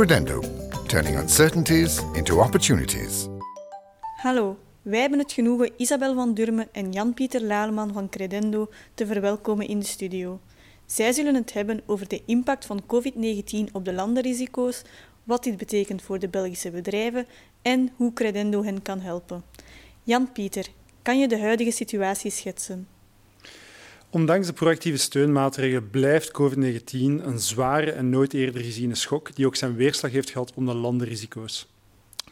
Credendo, turning uncertainties into opportunities. Hallo, wij hebben het genoegen Isabel van Durme en Jan-Pieter Laleman van Credendo te verwelkomen in de studio. Zij zullen het hebben over de impact van COVID-19 op de landenrisico's, wat dit betekent voor de Belgische bedrijven en hoe Credendo hen kan helpen. Jan-Pieter, kan je de huidige situatie schetsen? Ondanks de proactieve steunmaatregelen blijft COVID-19 een zware en nooit eerder geziene schok die ook zijn weerslag heeft gehad op de landenrisico's.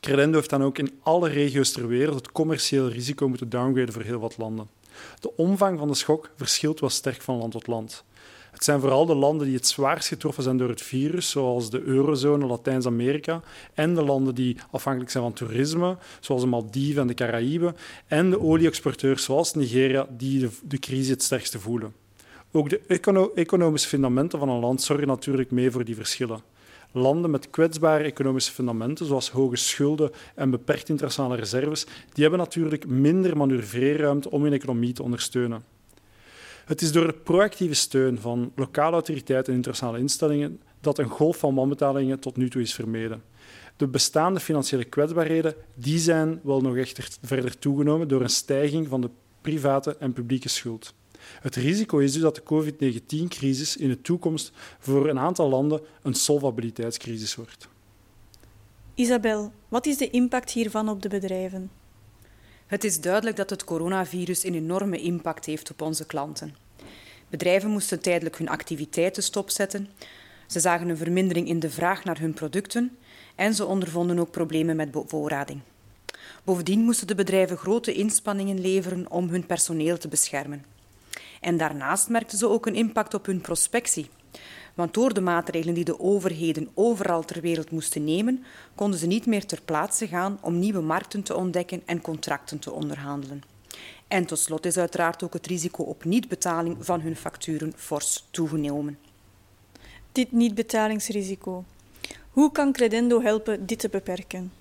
Credendo heeft dan ook in alle regio's ter wereld het commercieel risico moeten downgraden voor heel wat landen. De omvang van de schok verschilt wel sterk van land tot land. Het zijn vooral de landen die het zwaarst getroffen zijn door het virus, zoals de eurozone, Latijns-Amerika, en de landen die afhankelijk zijn van toerisme, zoals de Maldiven en de Caraïben, en de olie-exporteurs, zoals Nigeria, die de, crisis het sterkste voelen. Ook de econo economische fundamenten van een land zorgen natuurlijk mee voor die verschillen. Landen met kwetsbare economische fundamenten, zoals hoge schulden en beperkte internationale reserves, die hebben natuurlijk minder manoeuvreerruimte om hun economie te ondersteunen. Het is door de proactieve steun van lokale autoriteiten en internationale instellingen dat een golf van wanbetalingen tot nu toe is vermeden. De bestaande financiële kwetsbaarheden die zijn wel nog echter verder toegenomen door een stijging van de private en publieke schuld. Het risico is dus dat de COVID-19-crisis in de toekomst voor een aantal landen een solvabiliteitscrisis wordt. Isabel, wat is de impact hiervan op de bedrijven? Het is duidelijk dat het coronavirus een enorme impact heeft op onze klanten. Bedrijven moesten tijdelijk hun activiteiten stopzetten. Ze zagen een vermindering in de vraag naar hun producten en ze ondervonden ook problemen met bevoorrading. Bovendien moesten de bedrijven grote inspanningen leveren om hun personeel te beschermen. En daarnaast merkten ze ook een impact op hun prospectie. Want door de maatregelen die de overheden overal ter wereld moesten nemen, konden ze niet meer ter plaatse gaan om nieuwe markten te ontdekken en contracten te onderhandelen. En tot slot is uiteraard ook het risico op niet-betaling van hun facturen fors toegenomen. Dit niet-betalingsrisico. Hoe kan Credendo helpen dit te beperken?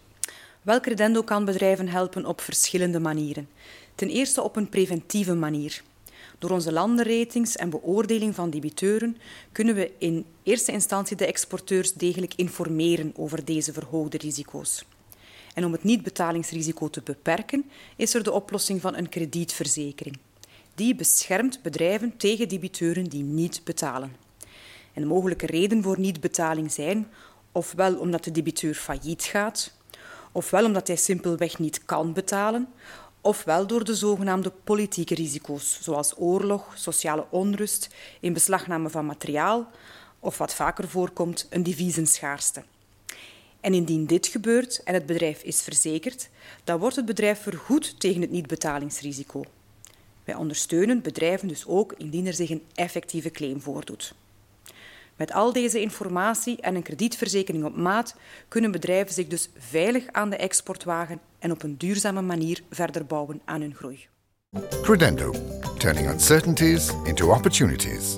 Wel, Credendo kan bedrijven helpen op verschillende manieren. Ten eerste op een preventieve manier. Door onze landenratings en beoordeling van debiteuren kunnen we in eerste instantie de exporteurs degelijk informeren over deze verhoogde risico's. En om het niet-betalingsrisico te beperken, is er de oplossing van een kredietverzekering. Die beschermt bedrijven tegen debiteuren die niet betalen. En de mogelijke reden voor niet-betaling zijn ofwel omdat de debiteur failliet gaat, ofwel omdat hij simpelweg niet kan betalen, ofwel door de zogenaamde politieke risico's, zoals oorlog, sociale onrust, inbeslagname van materiaal of wat vaker voorkomt, een deviesenschaarste. En indien dit gebeurt en het bedrijf is verzekerd, dan wordt het bedrijf vergoed tegen het niet-betalingsrisico. Wij ondersteunen bedrijven dus ook indien er zich een effectieve claim voordoet. Met al deze informatie en een kredietverzekering op maat kunnen bedrijven zich dus veilig aan de export wagen en op een duurzame manier verder bouwen aan hun groei. Credendo, turning uncertainties into opportunities.